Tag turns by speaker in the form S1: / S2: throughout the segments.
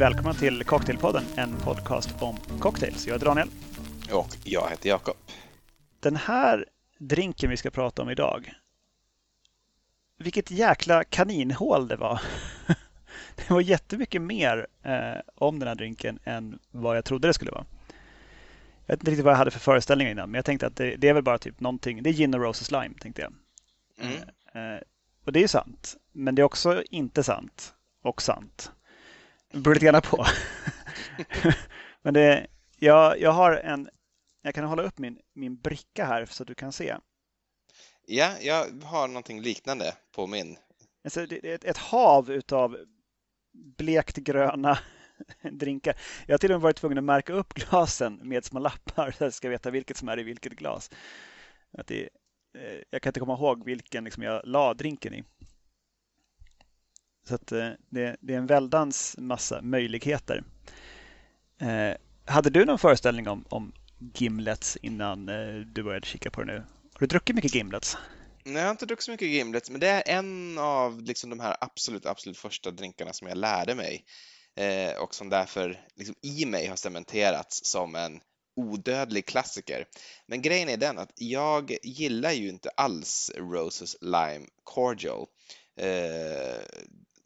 S1: välkomna till Cocktailpodden, en podcast om cocktails. Jag heter Daniel.
S2: Och jag heter Jakob.
S1: Den här drinken vi ska prata om idag. Vilket jäkla kaninhål det var. Det var jättemycket mer eh, om den här drinken än vad jag trodde det skulle vara. Jag vet inte riktigt vad jag hade för föreställningar innan, men jag tänkte att det, det är väl bara typ någonting. Det är gin och roses lime, tänkte jag.
S2: Mm.
S1: Eh, och det är ju sant, men det är också inte sant och sant. Det beror lite grann på. men det, jag, jag har en, jag kan hålla upp min, min bricka här så att du kan se.
S2: Ja, jag har någonting liknande på min.
S1: Alltså, det är ett, ett hav utav blekt gröna drinkar. Jag har till och med varit tvungen att märka upp glasen med små lappar så jag ska veta vilket som är i vilket glas. Att det, eh, jag kan inte komma ihåg vilken liksom jag la drinken i. Så att eh, det, det är en väldans massa möjligheter. Eh, hade du någon föreställning om, om gimlets innan eh, du började kika på det nu? Har du druckit mycket gimlets?
S2: Nej, jag har inte druckit så mycket Gimlets, men det är en av liksom, de här absolut, absolut första drinkarna som jag lärde mig eh, och som därför liksom, i mig har cementerats som en odödlig klassiker. Men grejen är den att jag gillar ju inte alls Roses Lime Cordial. Eh,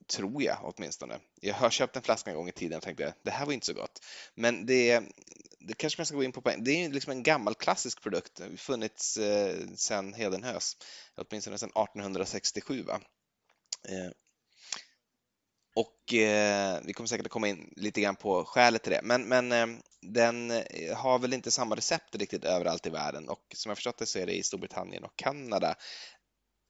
S2: tror jag åtminstone. Jag har köpt en flaska en gång i tiden och tänkte det här var inte så gott. Men det, det kanske man ska gå in på. Det är liksom en gammal klassisk produkt, det har funnits eh, sedan Hedenhös, åtminstone sedan 1867. Va? Eh, och eh, vi kommer säkert att komma in lite grann på skälet till det, men, men eh, den eh, har väl inte samma recept riktigt överallt i världen och som jag förstått det så är det i Storbritannien och Kanada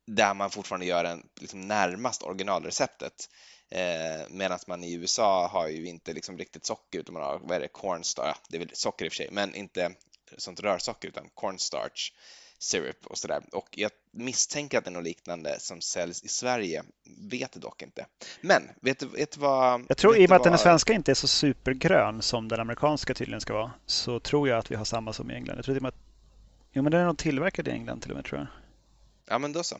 S2: där man fortfarande gör en liksom närmast originalreceptet. Eh, Medan man i USA har ju inte liksom riktigt socker utan man har, vad är det, cornstarch, ja, det är väl socker i och för sig, men inte sånt rörsocker utan cornstarch syrup och sådär. Och jag misstänker att det är något liknande som säljs i Sverige, vet dock inte. Men vet du, vet du vad?
S1: Jag tror i och med att den svenska inte är så supergrön som den amerikanska tydligen ska vara, så tror jag att vi har samma som i England. Jag tror att Jo, men den är nog tillverkad i England till och med tror jag.
S2: Ja, men då så.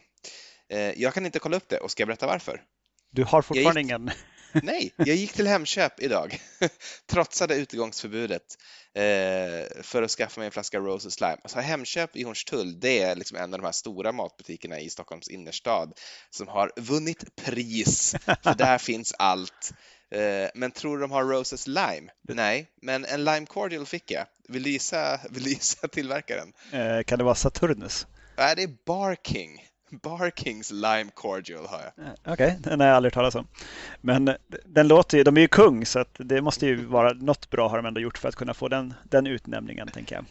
S2: Eh, jag kan inte kolla upp det och ska jag berätta varför?
S1: Du har fortfarande
S2: gick...
S1: ingen?
S2: Nej, jag gick till Hemköp idag, trotsade utegångsförbudet eh, för att skaffa mig en flaska Roses Lime. Alltså Hemköp i Hornstull, det är liksom en av de här stora matbutikerna i Stockholms innerstad som har vunnit pris, för där finns allt. Eh, men tror du de har Roses Lime? Nej, men en Lime Cordial fick jag. Vill du gissa, vill du gissa tillverkaren?
S1: Eh, kan det vara Saturnus?
S2: Nej, det är Barking. Barkings Lime Cordial har jag.
S1: Okej, okay, den har jag aldrig talat om. Men den låter ju, de är ju kung så att det måste ju vara något bra har de ändå gjort för att kunna få den, den utnämningen tänker jag.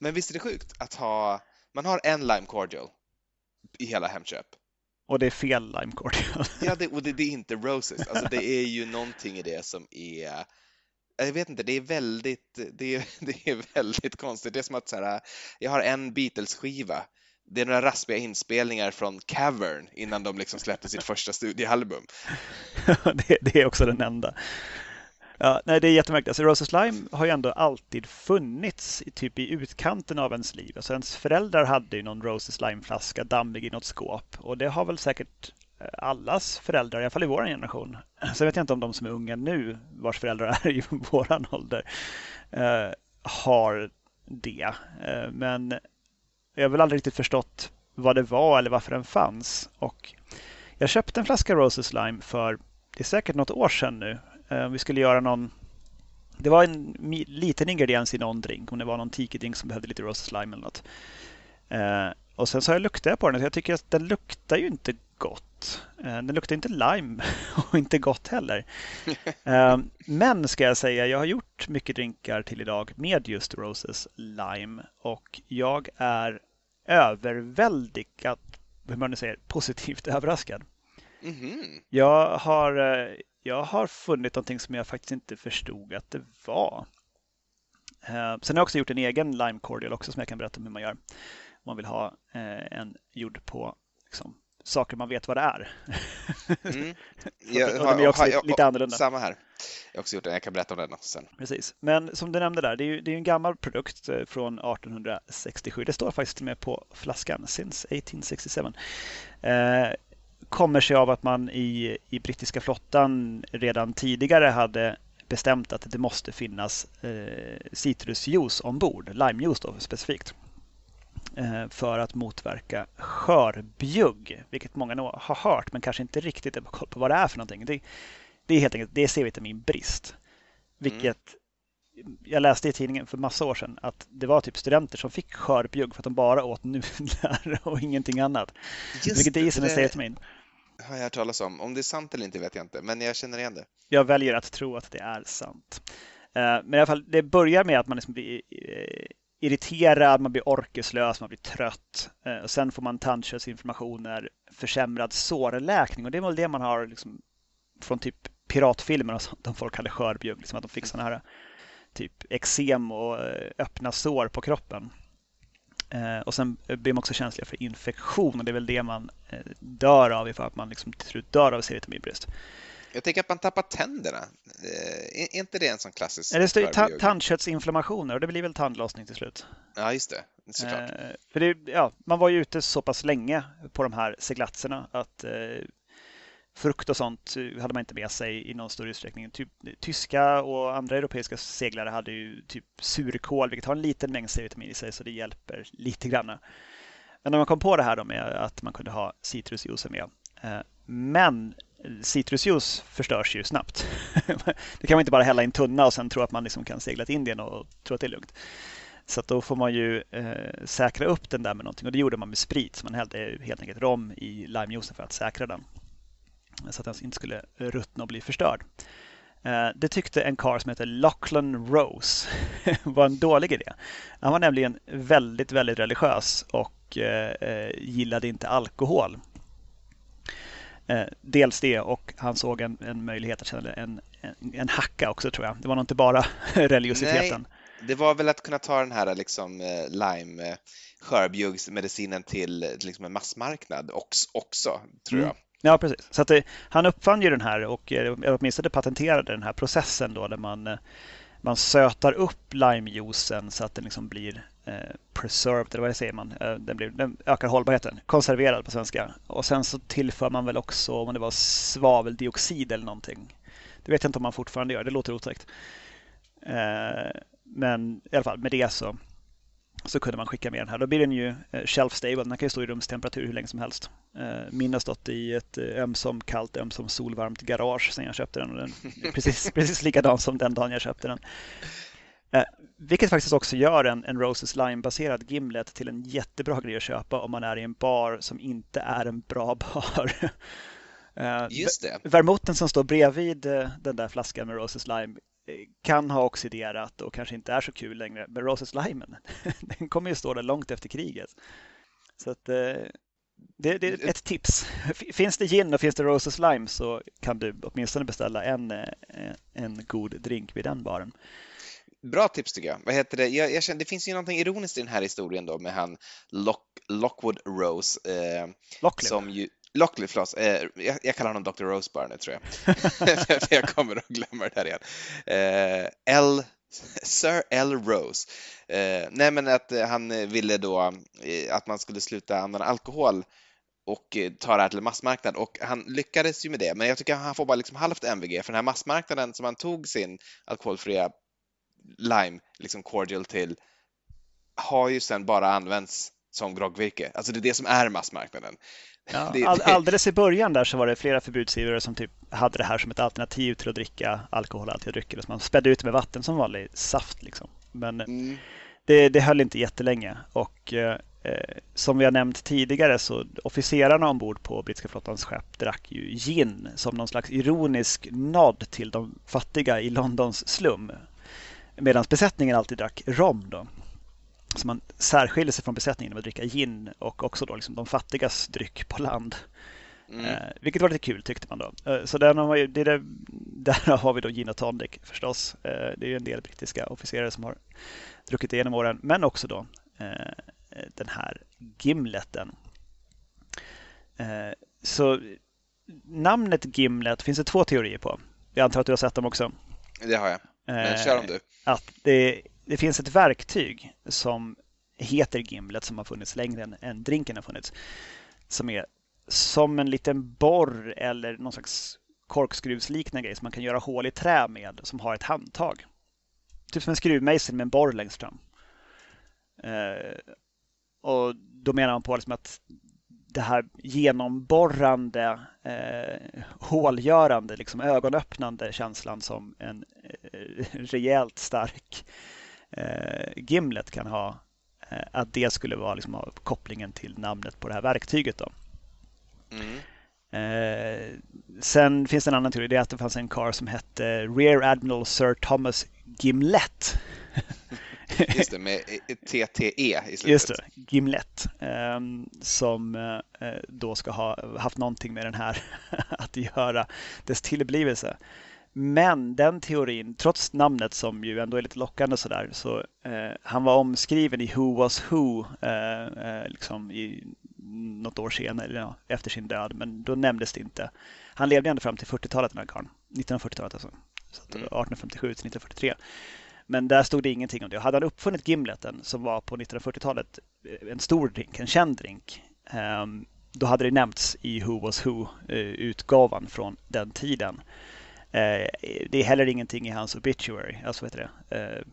S2: Men visst är det sjukt att ha, man har en Lime Cordial i hela Hemköp.
S1: Och det är fel Lime Cordial.
S2: ja, det, och det, det, är inte Roses. Alltså det är ju någonting i det som är jag vet inte, det är väldigt, det är, det är väldigt konstigt. Det är som att så här, jag har en Beatles-skiva det är några raspiga inspelningar från Cavern innan de liksom släppte sitt första studiealbum.
S1: det, det, är också den enda. Ja, nej, det är jättemärkligt. Alltså, Roses Slime har ju ändå alltid funnits i, typ i utkanten av ens liv. Alltså, ens föräldrar hade ju någon Roses Slime-flaska dammig i något skåp och det har väl säkert eh, allas föräldrar, i alla fall i vår generation. Sen vet jag inte om de som är unga nu, vars föräldrar är i våran ålder, eh, har det. Eh, men jag har väl aldrig riktigt förstått vad det var eller varför den fanns. Och jag köpte en flaska Roses Lime för, det är säkert något år sedan nu. Eh, vi skulle göra någon, det var en liten ingrediens i någon drink, om det var någon tiki-drink som behövde lite Roses Lime eller något. Eh, och sen så har jag luktat på den och jag tycker att den luktar ju inte gott. Eh, den luktar inte lime och inte gott heller. Men ska jag säga, jag har gjort mycket drinkar till idag med just Roses Lime och jag är överväldigat, hur man nu säger, positivt överraskad.
S2: Mm -hmm.
S1: Jag, har, eh, jag har funnit någonting som jag faktiskt inte förstod att det var. Eh, sen har jag också gjort en egen lime cordial också som jag kan berätta om hur man gör. Om man vill ha eh, en gjord på liksom, saker man vet vad det är.
S2: Mm.
S1: Jag, har, de är också lite, lite annorlunda.
S2: Samma här. Jag har också gjort den, jag kan berätta om den sen.
S1: Precis, men som du nämnde där, det är ju det är en gammal produkt eh, från 1867. Det står faktiskt med på flaskan, since 1867. Eh, kommer sig av att man i, i brittiska flottan redan tidigare hade bestämt att det måste finnas citrusjuice ombord, limejuice då specifikt. För att motverka skörbjugg, vilket många nog har hört men kanske inte riktigt har koll på vad det är för någonting. Det, det är helt enkelt det är C-vitaminbrist. Vilket mm. jag läste i tidningen för massa år sedan att det var typ studenter som fick skörbjugg för att de bara åt nudlar och ingenting annat. Just vilket är i sig C-vitamin.
S2: har jag hört talas om. Om det är sant eller inte vet jag inte, men jag känner igen det.
S1: Jag väljer att tro att det är sant. Eh, men i alla fall, det börjar med att man liksom blir eh, irriterad, man blir orkeslös, man blir trött. Eh, och sen får man tandköttsinflammationer, försämrad sårläkning och det är väl det man har liksom från typ piratfilmer och sånt, de folk hade skörbjugg, liksom att de fick sådana här typ eksem och eh, öppna sår på kroppen. Eh, och sen blir man också känsliga för infektion och det är väl det man eh, dör av ifall man liksom till slut dör av C-vitaminbrist.
S2: Jag tänker att man tappar tänderna. Är inte det en sån klassisk...
S1: Det står ta tandköttsinflammationer och det blir väl tandlossning till slut.
S2: Ja, just det. Såklart.
S1: för det, ja, man var ju ute så pass länge på de här seglatserna att frukt och sånt hade man inte med sig i någon större utsträckning. Typ, tyska och andra europeiska seglare hade ju typ surkål, vilket har en liten mängd C-vitamin i sig, så det hjälper lite grann. Men när man kom på det här då med att man kunde ha citrusjuice med. Eh, men citrusjuice förstörs ju snabbt. det kan man inte bara hälla i en tunna och sen tro att man liksom kan segla till Indien och tro att det är lugnt. Så då får man ju eh, säkra upp den där med någonting och det gjorde man med sprit. Så man hällde helt enkelt rom i limejuicen för att säkra den så att den inte skulle ruttna och bli förstörd. Eh, det tyckte en karl som heter Lachlan Rose var en dålig idé. Han var nämligen väldigt, väldigt religiös och eh, eh gillade inte alkohol. Eh, dels det och han såg en, en möjlighet att tjäna en, en, en, hacka också tror jag. Det var nog inte bara religiositeten.
S2: Nej, det var väl att kunna ta den här liksom, lime skörbjuggsmedicinen till liksom en massmarknad också, också tror mm. jag.
S1: Ja, precis. Så att det, han uppfann ju den här och eh, åtminstone patenterade den här processen då där man, eh, man sötar upp limejuicen så att den liksom blir eh, Eh, preserved, eller vad säger man? Eh, den, blir, den ökar hållbarheten, konserverad på svenska. Och sen så tillför man väl också, om det var svaveldioxid eller någonting. Det vet jag inte om man fortfarande gör, det låter otäckt. Eh, men i alla fall med det så så kunde man skicka med den här. Då blir den ju shelf stable. Den kan ju stå i rumstemperatur hur länge som helst. Min har stått i ett ömsom kallt, ömsom solvarmt garage sedan jag köpte den. Och den är precis, precis likadan som den dagen jag köpte den vilket faktiskt också gör en, en Roses Lime-baserad Gimlet till en jättebra grej att köpa om man är i en bar som inte är en bra bar.
S2: Just det.
S1: Vermoten som står bredvid den där flaskan med Roses Lime kan ha oxiderat och kanske inte är så kul längre. Men Roses Limen, den kommer ju stå där långt efter kriget. Så att, eh, det, det, är ett tips. Finns det gin och finns det Roses Lime så kan du åtminstone beställa en, eh, en god drink vid den baren.
S2: Bra tips tycker jag. Vad heter det? Jag, jag känner, det finns ju någonting ironiskt i den här historien då med han Lock, Lockwood Rose. Eh,
S1: Lockley. Som ju,
S2: Lockley, förlåt. Eh, jag, jag, kallar honom Dr. Rose bara nu tror jag. För jag kommer att glömma det här igen. Eh, L, Sir L. Rose. Eh, nej men att eh, han ville då eh, att man skulle sluta använda alkohol och eh, ta det här till massmarknad och han lyckades ju med det. Men jag tycker han får bara liksom halvt MVG för den här massmarknaden som han tog sin alkoholfria lime, liksom cordial till, har ju sen bara använts som groggvirke. Alltså det är det som är massmarknaden.
S1: Ja, all, alldeles i början där så var det flera förbudsivrare som typ hade det här som ett alternativ till att dricka alkoholhaltiga drycker. Så man spädde ut med vatten som vanlig saft. Liksom. Men mm. det, det höll inte jättelänge. Och eh, som vi har nämnt tidigare så officerarna ombord på brittiska flottans skepp drack ju gin som någon slags ironisk nod till de fattiga i Londons slum. Medan besättningen alltid drack rom. Då. Så man särskiljer sig från besättningen med att dricka gin och också då liksom de fattigas dryck på land. Mm. Eh, vilket var lite kul tyckte man då. Eh, så där har, vi, det där, där har vi då gin och tonic förstås. Eh, det är en del brittiska officerare som har druckit det genom åren. Men också då eh, den här gimleten. Eh, så namnet Gimlet finns det två teorier på. Jag antar att du har sett dem också.
S2: Det har jag. Men kör om du.
S1: Att det det finns ett verktyg som heter Gimlet som har funnits längre än, än drinken har funnits. Som är som en liten borr eller någon slags korkskruvsliknande grej som man kan göra hål i trä med som har ett handtag. Typ som en skruvmejsel med en borr längst fram. Eh, och då menar man på liksom att det här genomborrande, eh, hålgörande, liksom ögonöppnande känslan som en eh, rejält stark eh, Gimlet kan ha. Eh, att det skulle vara liksom, kopplingen till namnet på det här verktyget. Då. Mm. Eh, sen finns det en annan teori, det är att det fanns en karl som hette Rear Admiral Sir Thomas Gimlet.
S2: Just det, med TTE i slutet.
S1: Just det, Gimlet. Ehm, som eh, då ska ha haft någonting med den här att göra, dess tillblivelse. Men den teorin, trots namnet som ju ändå är lite lockande sådär, så eh, han var omskriven i Who Was Who eh, eh, liksom i något år senare, ja, efter sin död, men då nämndes det inte. Han levde ända fram till 40-talet den här karln, 1940-talet alltså. Så 1857 till 1943. Men där stod det ingenting om det. Hade han uppfunnit gimleten som var på 1940-talet eh, en stor drink, en känd drink, ehm, då hade det nämnts i Who Was Who-utgåvan från den tiden. Eh, det är heller ingenting i hans obituary, alltså vad heter det?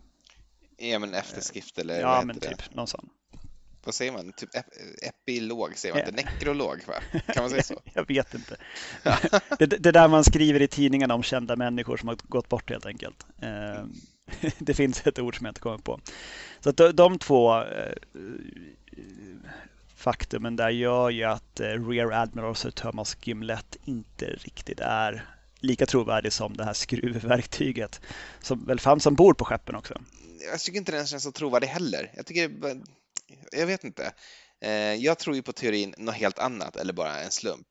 S2: Ja men efterskrift eller
S1: Ja
S2: vad
S1: men
S2: heter
S1: typ
S2: det?
S1: någon sån.
S2: Vad säger man? Typ ep epilog säger man inte? Nekrolog va? Kan man säga så?
S1: Jag vet inte. det, det där man skriver i tidningen om kända människor som har gått bort helt enkelt. Eh, det finns ett ord som jag inte kommer på. Så att de, de två eh, faktumen där gör ju att eh, Rear Admiral Sir Thomas Gimlet inte riktigt är lika trovärdig som det här skruvverktyget som väl fanns ombord på skeppen också.
S2: Jag tycker inte den känns så trovärdig heller. Jag tycker, jag vet inte. Eh, jag tror ju på teorin något helt annat eller bara en slump.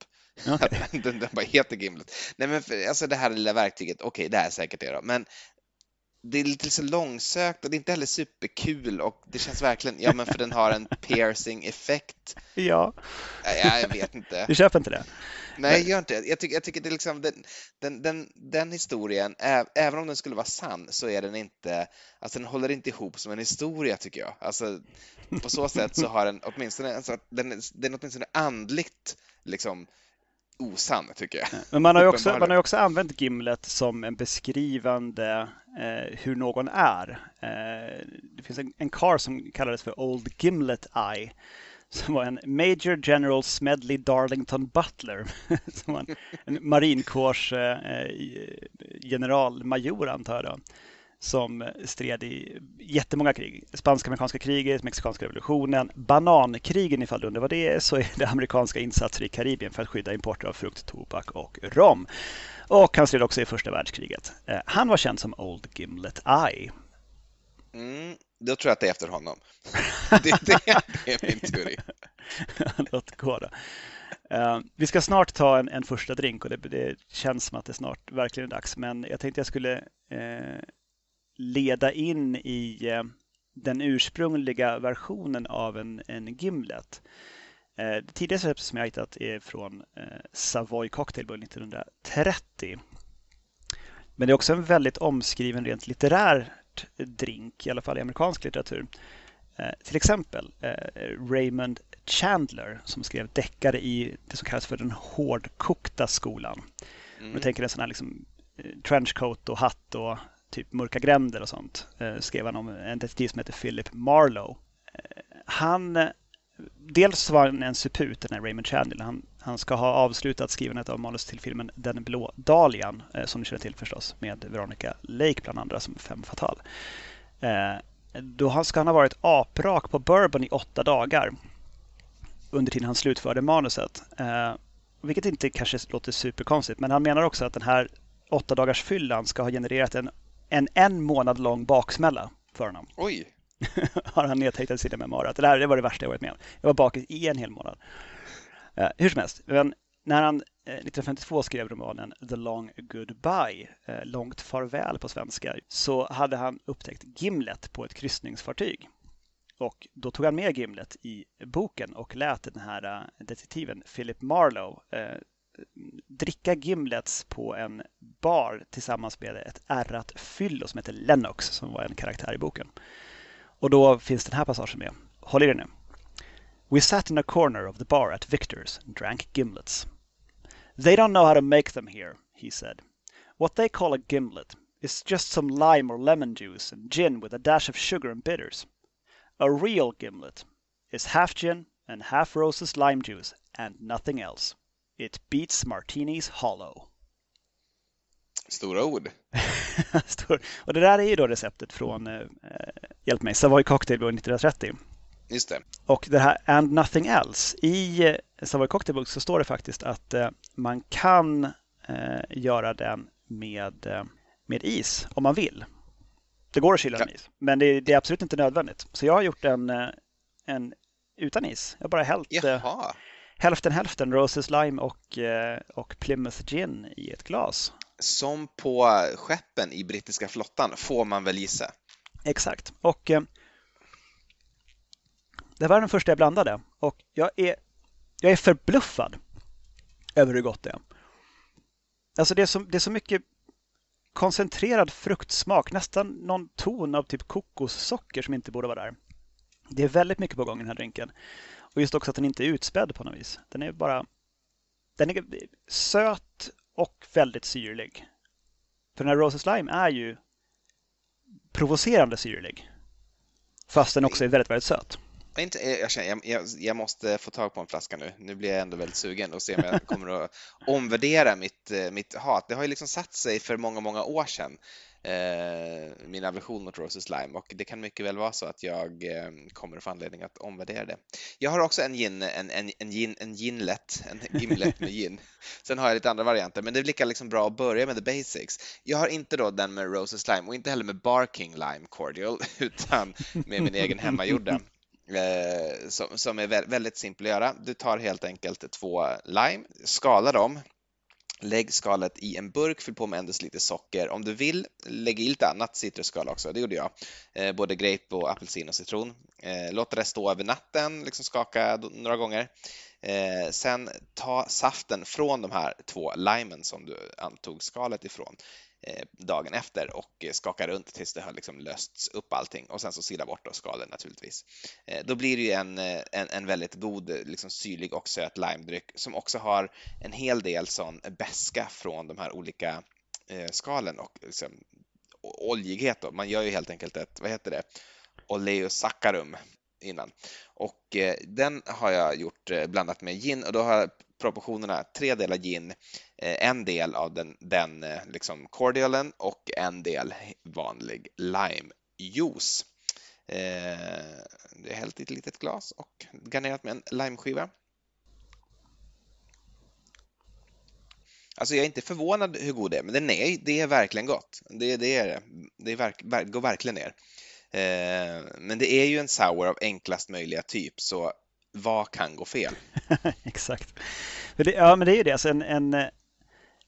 S1: Okay.
S2: den, den bara heter Gimlet. Nej men för, alltså det här lilla verktyget, okej okay, det är säkert det då, men det är lite så långsökt och det är inte heller superkul och det känns verkligen, ja men för den har en piercing effekt.
S1: Ja.
S2: ja jag vet inte.
S1: Du köper inte det?
S2: Nej, gör inte det. Jag tycker, jag tycker det är liksom den, den, den, den historien, även om den skulle vara sann, så är den inte, alltså den håller inte ihop som en historia tycker jag. Alltså på så sätt så har den åtminstone, alltså, den, den är åtminstone andligt liksom osann tycker jag.
S1: Men man har ju också, man har också använt Gimlet som en beskrivande eh, hur någon är. Eh, det finns en, en kar som kallades för Old Gimlet Eye som var en Major General Smedley Darlington Butler. som var en, en marinkårs eh, generalmajor antar jag. Som stred i jättemånga krig. Spanska-amerikanska kriget, mexikanska revolutionen, banankrigen ifall du undrar vad det är, så är det amerikanska insatser i Karibien för att skydda importer av frukt, tobak och rom. Och han stred också i första världskriget. Han var känd som Old Gimlet Eye.
S2: Mm, då tror jag att det är efter honom. Det, det, det är min teori.
S1: Låt gå då. Uh, vi ska snart ta en, en första drink och det, det, känns som att det snart verkligen är dags. Men jag tänkte jag skulle uh, leda in i uh, den ursprungliga versionen av en, en Gimlet. Det tidigaste receptet som jag hittat är från Savoy Cocktailbull 1930. Men det är också en väldigt omskriven rent litterär drink, i alla fall i amerikansk litteratur. Eh, till exempel eh, Raymond Chandler som skrev deckare i det som kallas för den hårdkokta skolan. Mm. Om du tänker en sån här liksom, eh, trenchcoat och hatt och typ mörka gränder och sånt. Eh, skrev han om en detektiv som heter Philip Marlowe. Eh, han eh, dels var han en suput, den här Raymond Chandler. Han, han ska ha avslutat skrivandet av manus till filmen Den blå dahlian, eh, som ni känner till förstås, med Veronica Lake bland andra som fem fatal. Eh, då ska han ha varit aprak på bourbon i åtta dagar under tiden han slutförde manuset. Eh, vilket inte kanske låter superkonstigt, men han menar också att den här åtta dagars fyllan ska ha genererat en, en en månad lång baksmälla för honom.
S2: Oj!
S1: har han nedtecknat sina memoarer. det det var det värsta jag varit med om. Jag var bakis i en hel månad. Uh, hur som helst, men när han uh, eh, 1952 skrev romanen The Long Goodbye, uh, Långt farväl på svenska, så hade han upptäckt Gimlet på ett kryssningsfartyg. Och då tog han med Gimlet i boken och lät den här detektiven Philip Marlowe dricka Gimlets på en bar tillsammans med ett ärrat fyllo som heter Lennox som var en karaktär i boken. Och då finns den här passagen med. Håll i dig nu. We sat in a corner of the bar at Victor's and drank gimlets. They don't know how to make them here, he said. What they call a gimlet is just some lime or lemon juice and gin with a dash of sugar and bitters. A real gimlet is half gin and half Rose's lime juice and nothing else. It beats martinis hollow.
S2: Stora ord.
S1: och det där är ju då receptet från, eh, hjälp mig, Savoy Cocktail 1930.
S2: Just det.
S1: Och det här and nothing else. I eh, Savoy Cocktail Book så står det faktiskt att eh, man kan eh, göra den med, eh, med is om man vill. Det går att kyla den med is, men det, det, är absolut inte nödvändigt. Så jag har gjort en, eh, en utan is. Jag har bara hällt
S2: Jaha.
S1: Hälften hälften Roses Lime och, och Plymouth Gin i ett glas.
S2: Som på skeppen i brittiska flottan får man väl gissa.
S1: Exakt. Och det var den första jag blandade och jag är, jag är förbluffad över hur gott det är. Alltså det är, så, det är så mycket koncentrerad fruktsmak, nästan någon ton av typ kokossocker som inte borde vara där. Det är väldigt mycket på gång i den här drinken. Och just också att den inte är utspädd på något vis. Den är bara den är söt och väldigt syrlig. För den här Roses Lime är ju provocerande syrlig. Fast den också är väldigt, väldigt söt.
S2: Inte, jag, känner, jag, jag, måste få tag på en flaska nu. Nu blir jag ändå väldigt sugen och se om jag kommer att omvärdera mitt, eh, mitt hat. Det har ju liksom satt sig för många, många år sedan, eh, min aversion mot Roses Lime och det kan mycket väl vara så att jag eh, kommer att få anledning att omvärdera det. Jag har också en gin, en, en, en, gin, en ginlet, en gimlet med gin. Sen har jag lite andra varianter, men det är lika liksom bra att börja med the basics. Jag har inte då den med Roses Lime och inte heller med Barking Lime Cordial, utan med min egen hemmagjorda eh, som, som, är väldigt simpel att göra. Du tar helt enkelt två lime, skalar dem, Lägg skalet i en burk, fyll på med en lite socker. Om du vill, lägg i lite annat citrusskal också, det gjorde jag. Eh, både grape och apelsin och citron. Eh, låt det stå över natten, liksom skaka några gånger. Eh, sen ta saften från de här två limen som du antog skalet ifrån. Eh, dagen efter och eh, skaka runt tills det har liksom lösts upp allting och sen så sila bort då skalen naturligtvis. Eh, då blir det ju en, en, en väldigt god liksom syrlig och söt limedryck som också har en hel del sån beska från de här olika skalen och liksom oljighet då. Man gör ju helt enkelt ett, vad heter det, oleosaccharum innan. Och den har jag gjort blandat med gin och då har jag proportionerna tre delar gin, eh, en del av den, den eh, liksom cordialen och en del vanlig limejuice. Eh, det är hällt i ett litet glas och garnerat med en limeskiva. Alltså jag är inte förvånad hur god det är, men den är, det är verkligen gott. Det, det är det. Det är verk, går verkligen ner. Eh, men det är ju en sour av enklast möjliga typ, så vad kan gå fel?
S1: Exakt. Det, ja, men det är ju det. Alltså en, en,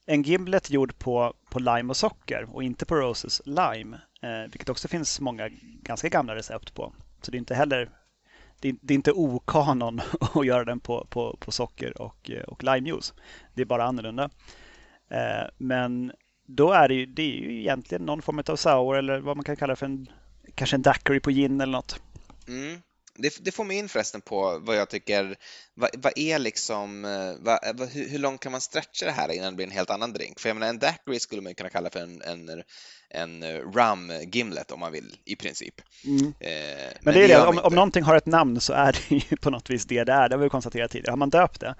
S1: en gimlet gjord på, på lime och socker och inte på Roses lime, eh, vilket också finns många ganska gamla recept på. Så det är inte heller det är, det är inte okanon att göra den på, på, på socker och, och limejuice. Det är bara annorlunda. Eh, men då är det ju, det är ju egentligen någon form av sour eller vad man kan kalla för en kanske en daiquiri på gin eller något.
S2: Mm. Det, det, får mig in förresten på vad jag tycker, vad, vad är liksom, eh, vad, hur, hur, långt kan man stretcha det här innan det blir en helt annan drink? För jag menar en daiquiri skulle man kunna kalla för en, en, en rum gimlet om man vill i princip.
S1: Mm. Eh, men, men, det är det, om, om någonting har ett namn så är det ju på något vis det det är, det har vi konstaterat tidigare. Har man döpt det,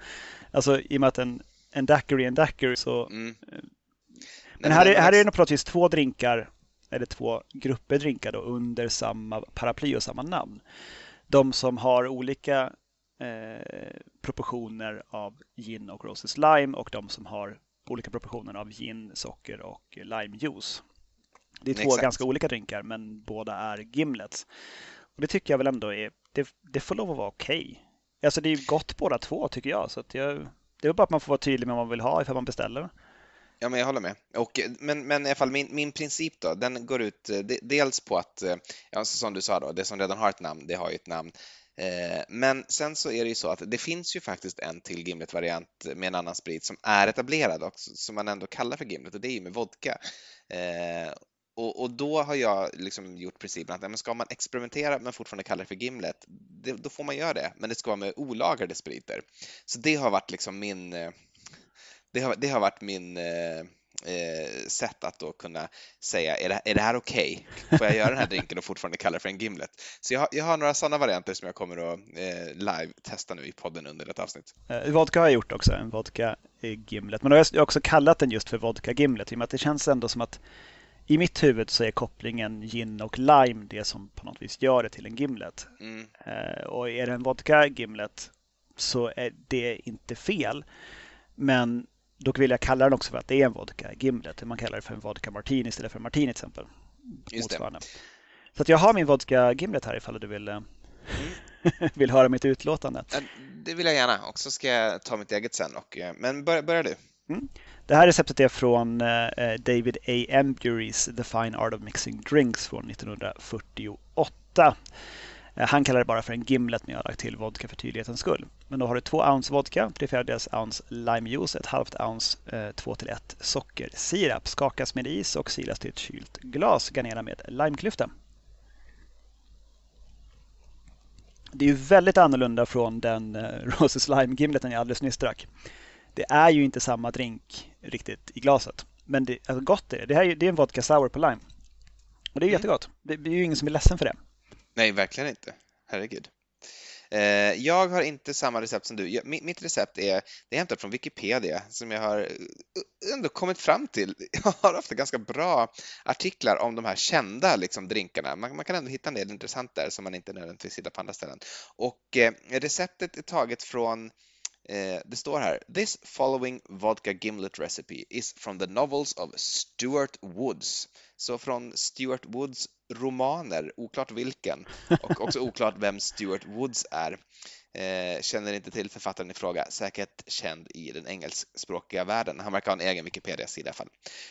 S1: alltså i och med att en, en daiquiri är en daiquiri så mm. Eh, men här är, här är det på något vis två drinkar, eller två grupper drinkar då, under samma paraply och samma namn de som har olika eh, proportioner av gin och roses lime och de som har olika proportioner av gin, socker och limejuice. Det är två Exakt. ganska olika drinkar men båda är gimlets. Och Det tycker jag väl ändå är, det, det får lov att vara okej. Okay. Alltså det är gott båda två tycker jag. Så att jag, det är bara att man får vara tydlig med vad man vill ha ifall man beställer.
S2: Ja, men jag håller med. Och, eh, men, men i alla fall min, min princip då, den går ut eh, de, dels på att, eh, ja, som du sa då, det som redan har ett namn, det har ju ett namn. Eh, men sen så är det ju så att det finns ju faktiskt en till Gimlet-variant med en annan sprit som är etablerad och som man ändå kallar för Gimlet och det är ju med vodka. Och, och, då har jag liksom gjort principen att men ska man experimentera men fortfarande kalla det för Gimlet, det, då får man göra det, men det ska vara med olagrade spriter. Så det har varit liksom min det har, det har varit min, eh, eh, sätt att då kunna säga är det, är det här okej? Okay? Får jag göra den här drinken och fortfarande kalla det för en gimlet? Så jag har, jag har några sådana varianter som jag kommer att eh, live-testa nu i podden under ett avsnitt.
S1: Eh, vodka har jag gjort också, en vodka gimlet. Men då har jag också kallat den just för vodka gimlet i och med att det känns ändå som att i mitt huvud så är kopplingen gin och lime det som på något vis gör det till en gimlet. Mm. Eh, och är det en vodka gimlet så är det inte fel. Men då vill jag kalla den också för att det är en vodka gimlet. Man kallar det för en vodka martini istället för en martini till exempel.
S2: Just det.
S1: Så att jag har min vodka gimlet här ifall du vill, mm. vill höra mitt utlåtande.
S2: Det vill jag gärna och så ska jag ta mitt eget sen. Och, eh, men börja, börja du.
S1: Mm. Det här receptet är från eh, David A. Emburys The Fine Art of Mixing Drinks från 1948. Eh, han kallar det bara för en gimlet men jag har lagt till vodka för tydlighetens skull. Men då har du två ounce vodka, tre fjärdedels ounce limejuice, ett halvt ounce eh, 2 till 1 sockersirap. Skakas med is och silas till ett kylt glas. Garnera med limeklyfta. Det är ju väldigt annorlunda från den eh, Roses Lime Gimleten jag alldeles nyss drack. Det är ju inte samma drink riktigt i glaset. Men det, alltså gott är det. Det, här är, det är en vodka sour på lime. Och det är mm. jättegott. Det är ju ingen som är ledsen för det.
S2: Nej, verkligen inte. Herregud. Eh, jag har inte samma recept som du. Mitt recept är, det är hämtat från Wikipedia som jag har ändå kommit fram till. Jag har ofta ganska bra artiklar om de här kända liksom, drinkarna. Man, man kan ändå hitta en del intressant där som man inte nödvändigtvis hittar på andra ställen. Och eh, receptet är taget från Eh, det står här “This following vodka gimlet recipe is from the novels of Stuart Woods”. Så från Stuart Woods romaner, oklart vilken, och också oklart vem Stuart Woods är. Eh, känner inte till författaren i fråga, säkert känd i den engelskspråkiga världen. Han verkar ha en egen Wikipedia-sida i alla fall.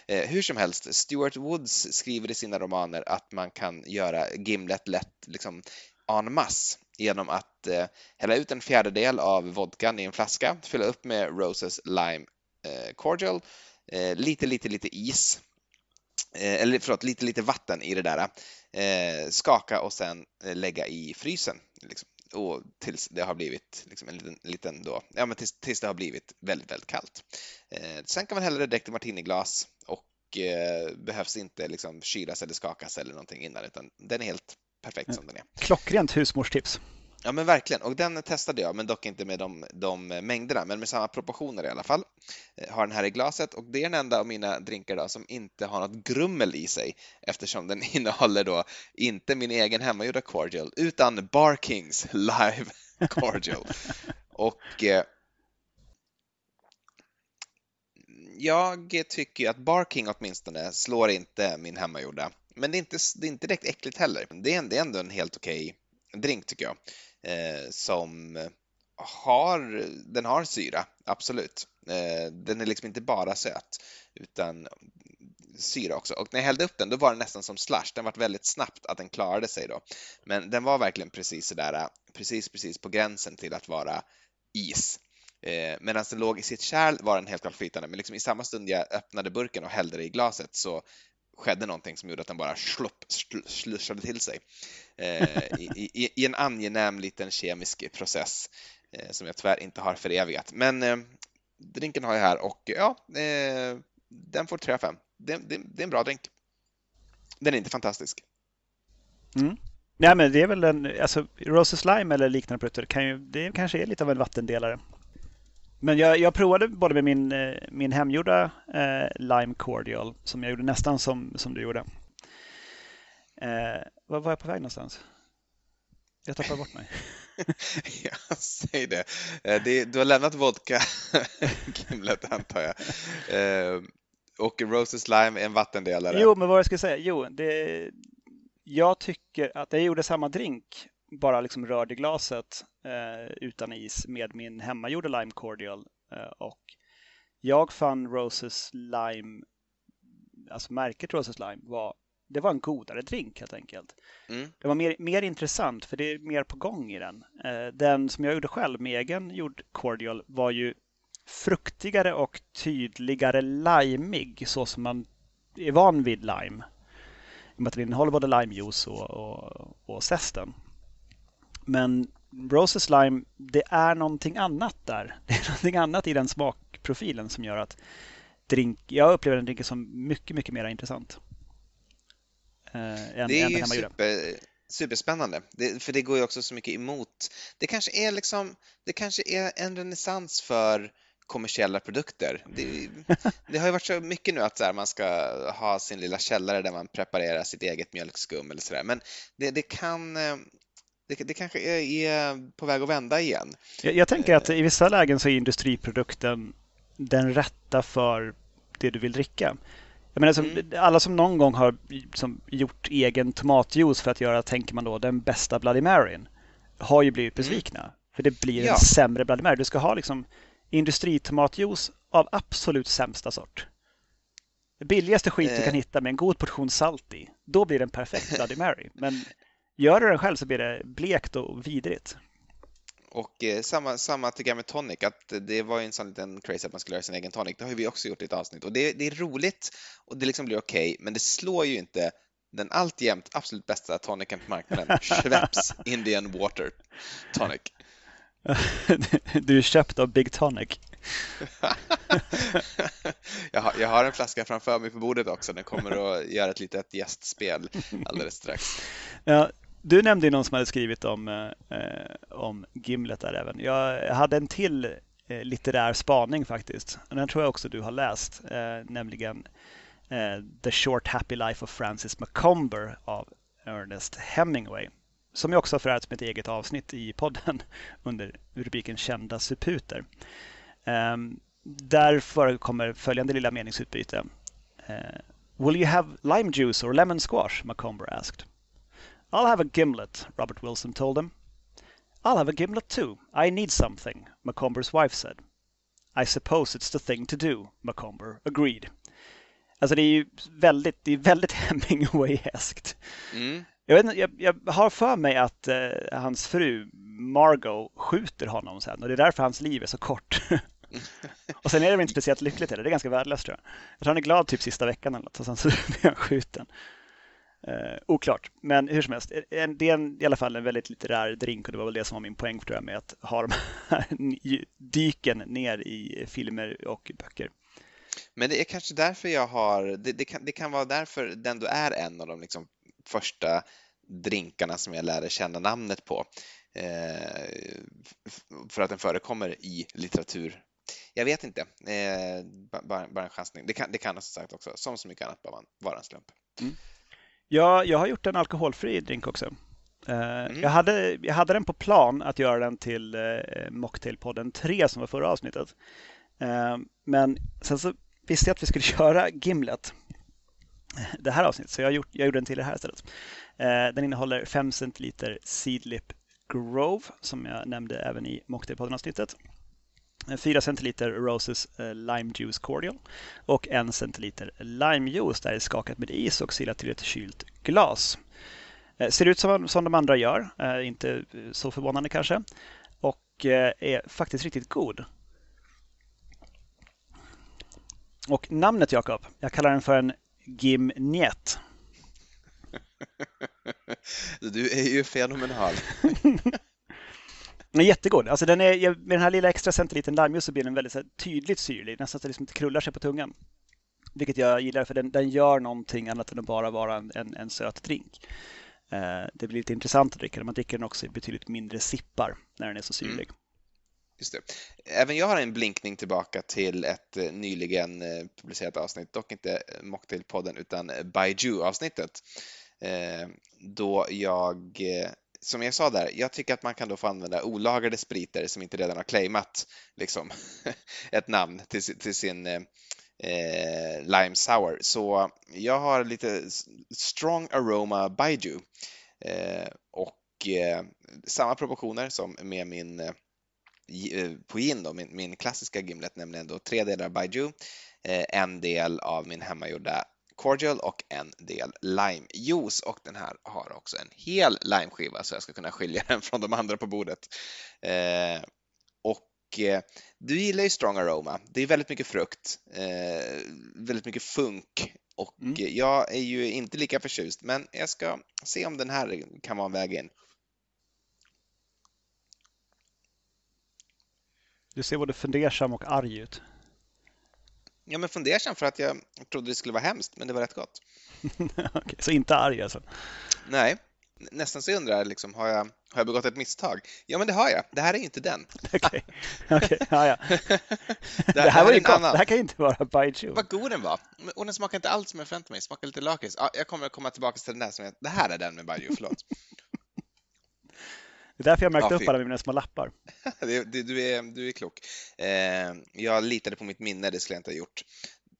S2: Eh, hur som helst, Stuart Woods skriver i sina romaner att man kan göra Gimlet lätt liksom en masse genom att eh, hälla ut en fjärdedel av vodkan i en flaska, fylla upp med Roses Lime eh, Cordial, eh, lite, lite, lite is, eh, eller förlåt, lite, lite vatten i det där, eh, skaka och sen eh, lägga i frysen. Liksom. Och tills det har blivit liksom en liten, liten då, ja men tills, tills, det har blivit väldigt, väldigt kallt. Eh, sen kan man hälla det direkt i martiniglas och eh, behövs inte liksom kylas eller skakas eller någonting innan utan den är helt perfekt som den är.
S1: Klockrent husmorstips.
S2: Ja men verkligen, och den testade jag, men dock inte med de, de mängderna, men med samma proportioner i alla fall. Eh, har den här i glaset och det är den enda av mina drinkar då, som inte har något grummel i sig eftersom den innehåller då inte min egen hemmagjorda cordial utan Barkings Live Cordial. och eh, jag tycker att Barking åtminstone slår inte min hemmagjorda men det är inte, det är inte direkt äckligt heller. Det är, det är ändå en helt okej drink tycker jag. Eh, som har, den har syra, absolut. Eh, den är liksom inte bara söt, utan syra också. Och när jag hällde upp den, då var den nästan som slush. Den var väldigt snabbt att den klarade sig då. Men den var verkligen precis sådär, precis, precis på gränsen till att vara is. Eh, Medan den låg i sitt kärl var den helt klart flytande, men liksom i samma stund jag öppnade burken och hällde det i glaset så skedde någonting som gjorde att den bara slopp, slussade till sig eh, i, i, i, en angenäm liten kemisk process eh, som jag tyvärr inte har förevigat. Men eh, drinken har jag här och ja, eh, den får 3 av 5. Det, det, det, är en bra drink. Den är inte fantastisk.
S1: Mm. Nej, men det är väl en, alltså Roses Lime eller liknande produkter kan ju, det kanske är lite av en vattendelare. Men jag, jag provade både med min, eh, min hemgjorda eh, Lime Cordial som jag gjorde nästan som, som du gjorde. Eh, var var jag på väg någonstans? Jag tappade bort mig.
S2: ja, säg det. Eh, det. Du har lämnat vodka, Gimlet antar jag. Eh, och Roses Lime är en vattendelare.
S1: Jo, men vad jag ska säga? Jo, det, jag tycker att jag gjorde samma drink bara liksom rörde glaset eh, utan is med min hemmagjorda lime cordial. Eh, och jag fann Roses Lime, alltså märket Roses Lime, var, det var en godare drink helt enkelt. Mm. Det var mer, mer intressant för det är mer på gång i den. Eh, den som jag gjorde själv med egen gjord cordial var ju fruktigare och tydligare limig så som man är van vid lime. I och med att den innehåller både limejuice och, och, och zesten. Men Roses Lime, det är någonting annat där. Det är någonting annat i den smakprofilen som gör att drink, jag upplever den drinken som mycket, mycket mer intressant.
S2: Eh, än, det är ju super, superspännande, det, för det går ju också så mycket emot. Det kanske är liksom, det kanske är en renässans för kommersiella produkter. Det, det, har ju varit så mycket nu att här, man ska ha sin lilla källare där man preparerar sitt eget mjölkskum eller sådär, men det, det kan eh, det, det, kanske är, på väg att vända igen.
S1: Jag, jag, tänker att i vissa lägen så är industriprodukten den rätta för det du vill dricka. Jag menar, som, mm. Alla som någon gång har som, gjort egen tomatjuice för att göra, tänker man då, den bästa Bloody Maryn har ju blivit mm. besvikna. Mm. För det blir ja. en sämre Bloody Mary. Du ska ha liksom industritomatjuice av absolut sämsta sort. Det billigaste skit eh. du kan eh. hitta med en god portion salt i. Då blir det en perfekt Bloody Mary. Men gör du den själv så blir det blekt och vidrigt.
S2: Och eh, samma, samma till Gamma Tonic, att det var ju en sån liten crazy att man skulle göra sin egen tonic. Det har vi också gjort i ett avsnitt och det, det är roligt och det liksom blir okej, okay, men det slår ju inte den alltjämt absolut bästa tonicen på marknaden, Schweppes Indian Water Tonic.
S1: Du är köpt av Big Tonic.
S2: jag, har, jag har en flaska framför mig på bordet också. Den kommer att göra ett litet gästspel alldeles strax.
S1: Ja, du nämnde ju någon som hade skrivit om, eh, eh, om Gimlet där även. Jag hade en till eh, litterär spaning faktiskt. Och Den tror jag också du har läst, eh, nämligen eh, The Short Happy Life of Francis Macomber av Ernest Hemingway. Som jag också har förärats med ett eget avsnitt i podden under rubriken Kända suputer. Um, där förekommer följande lilla meningsutbyte. Uh, Will you have lime juice or lemon squash? Macomber asked. I'll have a gimlet, Robert Wilson told him. I'll have a gimlet too. I need something, Macomber's wife said. I suppose it's the thing to do, Macomber agreed. Alltså det är ju väldigt, det är väldigt Hemingway-eskt. Mm. Jag, vet, jag, jag, har för mig att eh, hans fru Margot skjuter honom sen och det är därför hans liv är så kort. och sen är det väl inte speciellt lyckligt heller, det är ganska värdelöst tror jag. Jag tror han är glad typ sista veckan eller något och sen så blir han skjuten. Eh, oklart, men hur som helst. Det är en, i alla fall en väldigt litterär drink och det var väl det som var min poäng tror jag med att ha de här dyken ner i filmer och böcker.
S2: Men det är kanske därför jag har, det, det, kan, det kan vara därför den du är en av de liksom första drinkarna som jag lärde känna namnet på. Eh, för att den förekommer i litteratur. Jag vet inte, eh, bara, bara, en chansning. Det kan, det kan som sagt också, som så mycket annat, bara vara en slump. Mm.
S1: Ja, jag har gjort en alkoholfri drink också. Eh, mm. jag, hade, jag hade den på plan att göra den till eh, Mocktailpodden 3 som var förra avsnittet. Eh, men sen så visste jag att vi skulle köra Gimlet det här avsnittet, så jag, gjort, jag gjorde den till det här istället. Den innehåller 5 centiliter Seedlip Grove, som jag nämnde även i Mocktailpodden-avsnittet. 4 centiliter Roses eh, Lime Juice Cordial och 1 centiliter Lime Juice där är skakat med is och silat till ett kylt glas. Eh, ser ut som, som de andra gör, inte så förvånande kanske. Och är faktiskt riktigt god. Och namnet Jakob, jag kallar den för en Gimnet.
S2: Du är ju fenomenal.
S1: Den är jättegod. Alltså den är, med den här lilla extra centilitern limejuice så blir den väldigt här, tydligt syrlig, nästan så att det liksom inte krullar sig på tungan. Vilket jag gillar för den, den gör någonting annat än att bara vara en, en, en söt drink. Eh, det blir lite intressant att dricka den. Man dricker den också i betydligt mindre sippar när den är så syrlig. Mm.
S2: Just det. Även jag har en blinkning tillbaka till ett eh, nyligen eh, publicerat avsnitt, dock inte eh, Mocktailpodden utan Baiju-avsnittet. Då jag, som jag sa där, jag tycker att man kan då få använda olagrade spriter som inte redan har claimat liksom, ett namn till, till sin eh, eh, Lime Sour. Så jag har lite Strong Aroma Baiju eh, och eh, samma proportioner som med min eh, eh, på gin då, min, min klassiska gimlet, nämligen då tre delar Baiju, eh, en del av min hemmagjorda cordial och en del limejuice och den här har också en hel limeskiva så jag ska kunna skilja den från de andra på bordet. Eh, och eh, du gillar ju strong aroma. Det är väldigt mycket frukt, eh, väldigt mycket funk och mm. jag är ju inte lika förtjust men jag ska se om den här kan vara en väg in.
S1: Du ser både fundersam och arg ut.
S2: Ja, men fundersam för att jag trodde det skulle vara hemskt, men det var rätt gott.
S1: okay, så inte arg alltså?
S2: Nej, nästan så jag undrar, liksom, har, jag, har jag begått ett misstag? Ja, men det har jag. Det här är inte den.
S1: Okej, okay. okay. ja, ja. det, det, här var ju gott. Annan. Det här kan ju inte vara Baijiu.
S2: Vad god den var. Och den smakar inte alls som jag förväntade mig. Smakar lite lakrits. Ja, jag kommer komma tillbaka till den där som jag... Det här är den med Baijiu, förlåt.
S1: Det är därför jag märkt ja, upp alla mina små lappar.
S2: du, du, är, du är klok. Eh, jag litade på mitt minne, det skulle jag inte ha gjort.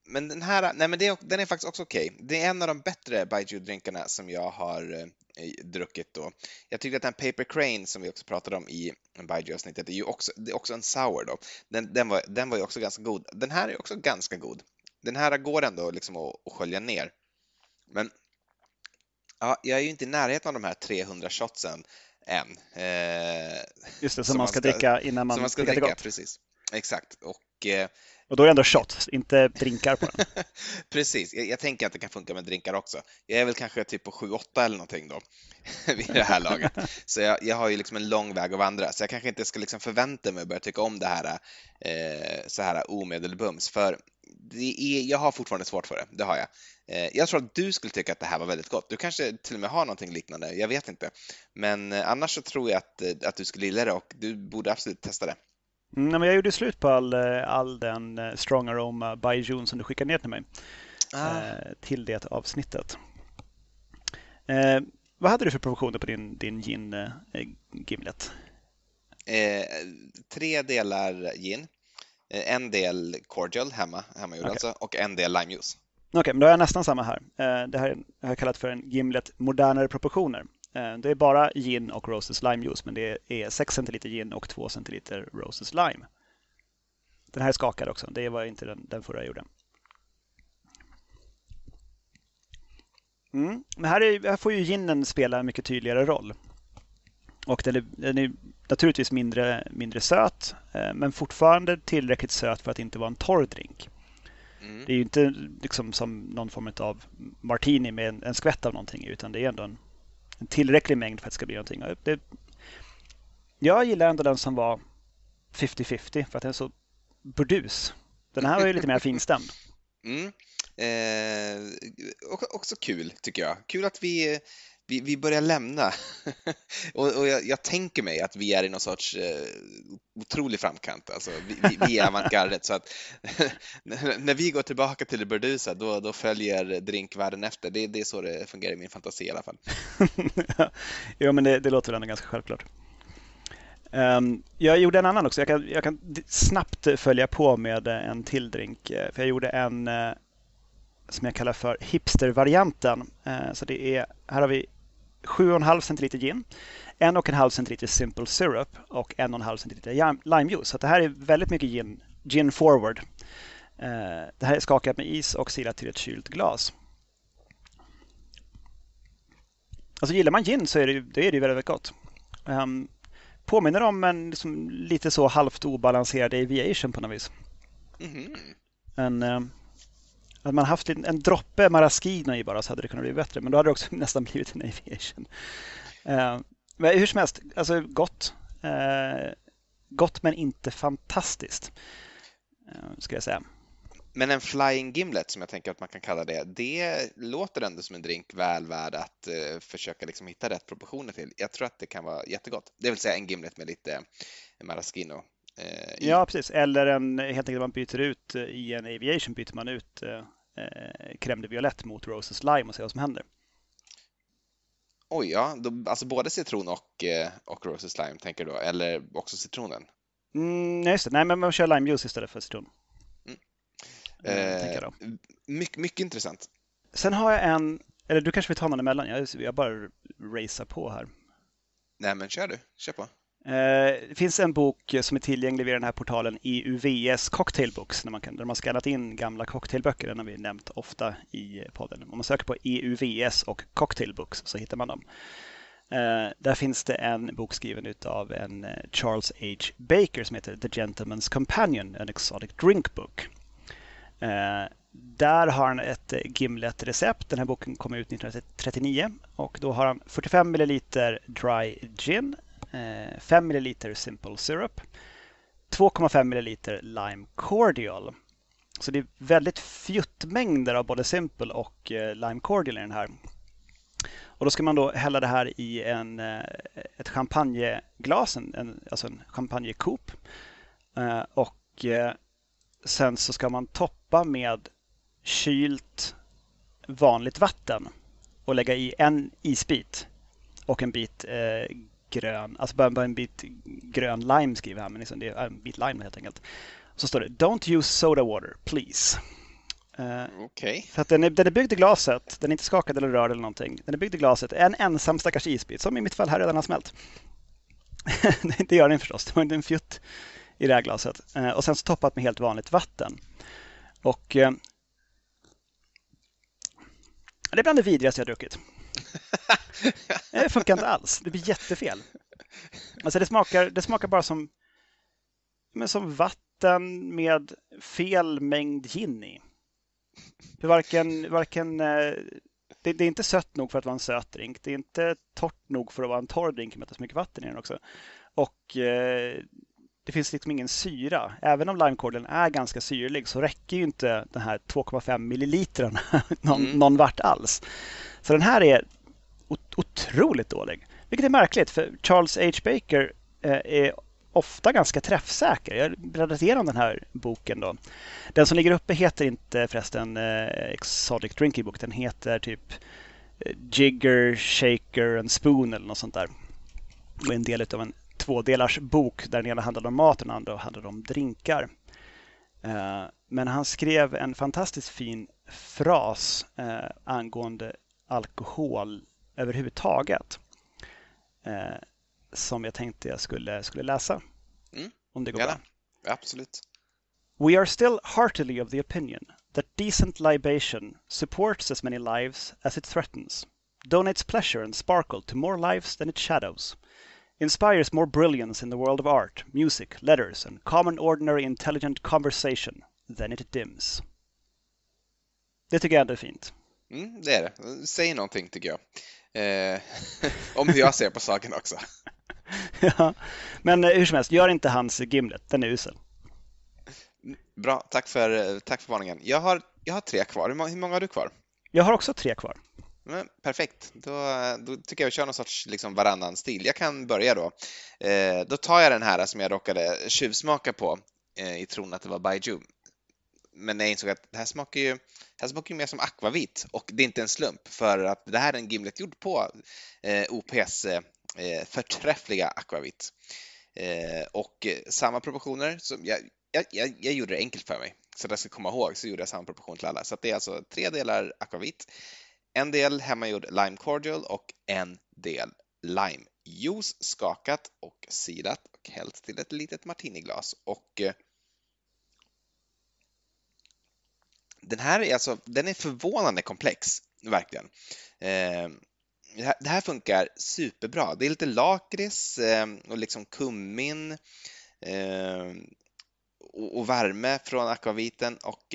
S2: Men den här, nej men det, den är faktiskt också okej. Okay. Det är en av de bättre Baijiu-drinkarna som jag har eh, druckit då. Jag tyckte att den Paper Crane som vi också pratade om i Baijiu-avsnittet, är ju också, det är också en sour då. Den, den, var, den var ju också ganska god. Den här är också ganska god. Den här går ändå liksom att, att skölja ner. Men ja, jag är ju inte i närheten av de här 300 shotsen än.
S1: Eh, Just det, som, som man ska, ska dricka innan man,
S2: som man ska dricka. Gott. Precis, exakt. Och, eh,
S1: och då är det ändå shots, inte drinkar på den.
S2: Precis, jag, jag, tänker att det kan funka med drinkar också. Jag är väl kanske typ på 7-8 eller någonting då vid det här laget. Så jag, jag, har ju liksom en lång väg att vandra, så jag kanske inte ska liksom förvänta mig att börja tycka om det här eh, så här omedelbums, för det är, jag har fortfarande svårt för det, det har jag. Eh, jag tror att du skulle tycka att det här var väldigt gott. Du kanske till och med har någonting liknande, jag vet inte. Men eh, annars så tror jag att, eh, att du skulle gilla det och du borde absolut testa det.
S1: Mm, men jag gjorde slut på all, all den Strong Aroma Baijun som du skickade ner till mig. Ah. till det avsnittet. Eh, vad hade du för proportioner på din, din gin eh, Gimlet?
S2: Eh, tre delar gin, en del cordial hemma, hemmagjord okay. alltså, och en del limejuice.
S1: Okej, okay, men då har jag nästan samma här. Eh, det här har jag kallat för en Gimlet modernare proportioner. Eh, det är bara gin och Roses limejuice, men det är 6 centiliter gin och 2 centiliter Roses lime. Den här är skakad också, det var inte den, den förra jag gjorde. Mm. Men här, är, här får ju ginen spela en mycket tydligare roll. Och den är, den är naturligtvis mindre, mindre söt, eh, men fortfarande tillräckligt söt för att inte vara en torr drink. Mm. Det är ju inte liksom som någon form av martini med en, en skvätt av någonting utan det är ändå en, en tillräcklig mängd för att det ska bli någonting. Det, jag gillar ändå den som var 50-50 för att den är så burdus. Den här var ju lite mer finstämd.
S2: Mm. Eh, också kul tycker jag. Kul att vi vi, vi börjar lämna. och, och jag, jag, tänker mig att vi är i någon sorts eh, otrolig framkant. Alltså, vi, vi, vi är avantgardet så att när vi går tillbaka till det burdusa då, då följer drinkvärlden efter. Det, det är så det fungerar i min fantasi i alla fall.
S1: ja, men det, det låter väl ändå ganska självklart. Um, jag gjorde en annan också. Jag kan, jag kan, snabbt följa på med en till drink. Eh, för jag gjorde en eh, som jag kallar för hipstervarianten. Uh, så det är, här har vi 7,5 centiliter gin, 1,5 centiliter simple syrup och 1,5 centiliter limejuice. Så det här är väldigt mycket gin, gin forward. Eh, det här är skakat med is och silat till ett kylt glas. Alltså gillar man gin så är det, det är det väldigt gott. Um, påminner om en liksom, lite så halvt obalanserad aviation på något vis. Mm -hmm. en, uh, hade man haft en, en droppe maraschino i bara så hade det kunnat bli bättre. Men då hade det också nästan blivit en aviation. Eh, men hur som helst, alltså gott. Eh, gott men inte fantastiskt. eh, ska jag säga.
S2: Men en flying gimlet som jag tänker att man kan kalla det, det låter ändå som en drink väl värd att eh, försöka liksom hitta rätt proportioner till. Jag tror att det kan vara jättegott. Det vill säga en gimlet med lite maraschino
S1: Eh, ja, precis. Eller en, helt enkelt man byter ut eh, i en aviation byter man ut eh, eh, crème de violette mot roses lime och ser vad som händer.
S2: Oj, ja. Då, alltså både citron och, och roses lime tänker du då, eller också citronen?
S1: Mm, just det. Nej, men man kör lime juice istället för citron. Mm.
S2: Eh, mycket, mycket intressant.
S1: Sen har jag en, eller du kanske vill ta någon emellan? Jag, jag bara racear på här.
S2: Nej, men kör du. Kör på.
S1: Eh, det finns en bok som är tillgänglig via den här portalen EUVS Cocktailbooks där man, kan, där man skannat in gamla cocktailböcker. Den har vi nämnt ofta i podden. Om man söker på EUVS och Cocktailbooks så hittar man dem. Eh, där finns det en bok skriven av en eh, Charles H. Baker som heter The Gentleman's Companion, an Exotic Drink Book. Eh, där har han ett eh, Gimlet-recept. Den här boken kom ut 1939 och då har han 45 ml dry gin, Eh, 5 ml Simple Syrup, 2,5 ml Lime Cordial, Så det är väldigt fjuttmängder av både Simple och eh, Lime Cordial i den här. Och då ska man då hälla det här i en, eh, ett champagneglas, en, alltså en champagnekop. Och sen så ska man toppa med kylt vanligt vatten och lägga i en isbit och en bit eh, grön, alltså bara en bit grön lime skriver han, men liksom det är en bit lime helt enkelt. Så står det Don't use soda water, please.
S2: Uh, Okej. Okay.
S1: den är, den är byggd i glaset, den är inte skakad eller rörd eller någonting. Den är byggd i glaset, en ensam stackars isbit som i mitt fall här redan har smält. det gör den förstås, det var inte en fjutt i det här glaset. Uh, och sen så toppat med helt vanligt vatten. Och uh, det är bland det vidrigaste jag druckit. det funkar inte alls. Det blir jättefel. Alltså det smakar, det smakar bara som, men som vatten med fel mängd gin i. För varken, varken, eh, det, det, är inte sött nog för att vara en söt drink. Det är inte torrt nog för att vara en torr drink med så mycket vatten i den också. Och eh, det finns liksom ingen syra. Även om limecordialen är ganska syrlig så räcker ju inte den här 2,5 millilitern någon, mm. någon vart alls. Så den här är otroligt dålig. Vilket är märkligt för Charles H. Baker eh, är ofta ganska träffsäker. Jag har bläddrat igenom den här boken. Då. Den som ligger uppe heter inte förresten eh, Exotic Drinking Book. Den heter typ eh, Jigger, Shaker and Spoon eller något sånt där. Och är en del av en tvådelars bok där den ena handlade om mat och den andra handlade om drinkar. Men han skrev en fantastiskt fin fras angående alkohol överhuvudtaget. Eh, som jag tänkte jag skulle, skulle läsa. Mm. Om det går Gärna.
S2: bra. Absolut.
S1: We are still heartily of the opinion that decent libation supports as many lives as it threatens, donates pleasure and sparkle to more lives than it shadows, inspires more brilliance in the world of art, music, letters and common ordinary intelligent conversation than it dims. Det tycker jag ändå är fint.
S2: Mm, det är det. Säg någonting tycker jag. Eh, om hur jag ser på saken också.
S1: ja, men eh, hur som helst, gör inte hans Gimlet, den är usel.
S2: Bra, tack för, tack för varningen. Jag har, jag har tre kvar. Hur många, hur många har du kvar?
S1: Jag har också tre kvar.
S2: Men, perfekt, då, då tycker jag vi kör någon sorts liksom varannan stil. Jag kan börja då. Eh, då tar jag den här som jag råkade tjuvsmaka på eh, i tron att det var Baiju men jag insåg att det här smakar ju, det här smakar ju mer som akvavit och det är inte en slump för att det här är en Gimlet gjord på eh, OPs eh, förträffliga akvavit. Eh, och samma proportioner, som jag, jag, jag, jag, gjorde det enkelt för mig så att jag ska komma ihåg så gjorde jag samma proportion till alla. Så det är alltså tre delar akvavit, en del hemmagjord lime cordial och en del lime juice skakat och silat och hällt till ett litet martiniglas. Och eh, den här är alltså, den är förvånande komplex, verkligen. Eh, det här funkar superbra. Det är lite lakrits eh, och liksom kummin eh, och värme från akvaviten och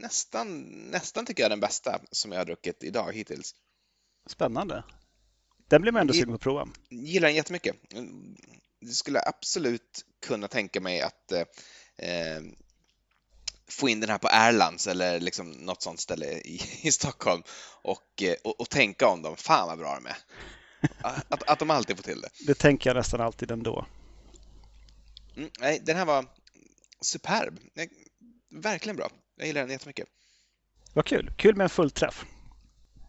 S2: nästan, nästan tycker jag den bästa som jag har druckit idag hittills.
S1: Spännande. Den blir man ändå sugen på att prova.
S2: Gillar den jättemycket. Jag skulle absolut kunna tänka mig att eh, få in den här på Erlands eller liksom något sånt ställe i, i Stockholm och, eh, och, och, tänka om dem. Fan vad bra de är. Att, att de alltid får till det.
S1: Det tänker jag nästan alltid ändå.
S2: Mm, nej, den här var superb. Verkligen bra. Jag gillar den jättemycket.
S1: Vad kul. Kul med en fullträff.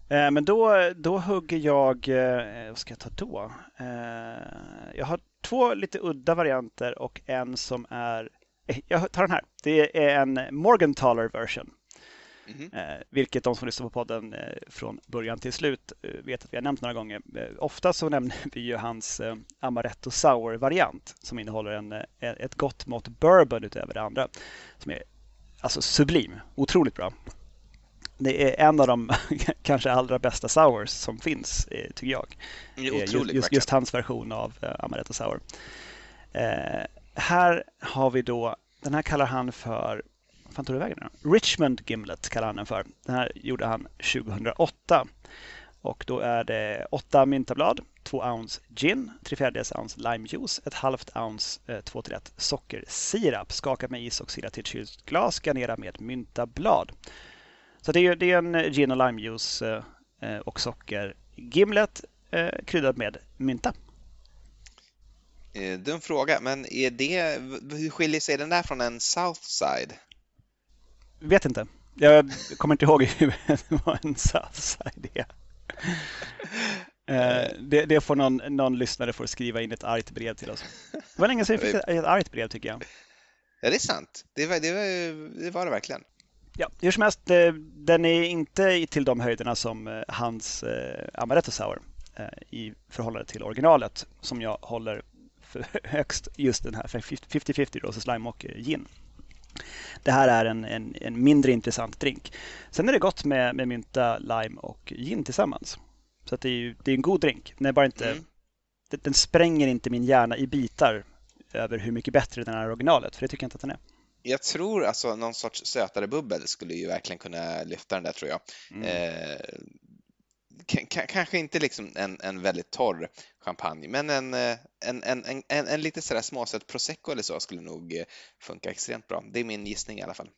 S1: Eh, men då, då hugger jag, eh, vad ska jag ta då? Jag har två lite udda varianter och en som är jag tar den här. Det är en Morgenthaler version. Mm -hmm. vilket de som lyssnar på podden eh, från början till slut eh, vet att vi har nämnt några gånger. ofta så nämner vi ju hans Amaretto Sour-variant som innehåller en, ett gott mått bourbon utöver det andra. Som är alltså sublim, otroligt bra. Det är en av de kanske allra bästa sours som finns, tycker jag.
S2: Otroligt,
S1: just, just, hans version av Amaretto Sour här har vi då den här kallar han för fan tog det vägen nu? Richmond Gimlet kallar han den för. Den här gjorde han 2008. Och då är det åtta myntablad, 2 ounce gin, 3 fjärdedels ounce limejuice, ett halvt ounce eh, 2 till 1 sockersirap, Skaka med is och sila till ett kylt glas, garnera med myntablad. Så det är, det är en eh, gin och limejuice eh, eh, och socker gimlet eh, kryddad med mynta.
S2: Eh, dum fråga, men är det, hur skiljer sig den där från en Southside?
S1: Vet inte. Jag kommer inte ihåg vad en Southside är. Eh, det, det, får någon, någon lyssnare får skriva in ett argt brev till oss. Det var länge sedan vi fick ett argt brev tycker jag.
S2: Ja, det är sant. Det var det, var, det, var det verkligen.
S1: Ja, hur som helst, eh, den är inte till de höjderna som hans Amaretto Sour i förhållande till originalet som jag håller för högst just den här 50-50 Roses Lime och gin. Det här är en, en, en, mindre intressant drink. Sen är det gott med, med mynta, lime och gin tillsammans. Så det, är ju, det är en god drink. Den, är bara inte, mm. den, den spränger inte min hjärna i bitar över hur mycket bättre den är originalet, för det tycker jag inte att den är.
S2: Jag tror alltså någon sorts sötare bubbel skulle ju verkligen kunna lyfta den där tror jag. Mm. Eh, kanske inte liksom en, en väldigt torr champagne, men en, eh, en, en, en, en, lite sådär småsöt prosecco eller så skulle nog eh, funka extremt bra. Det är min gissning i alla fall.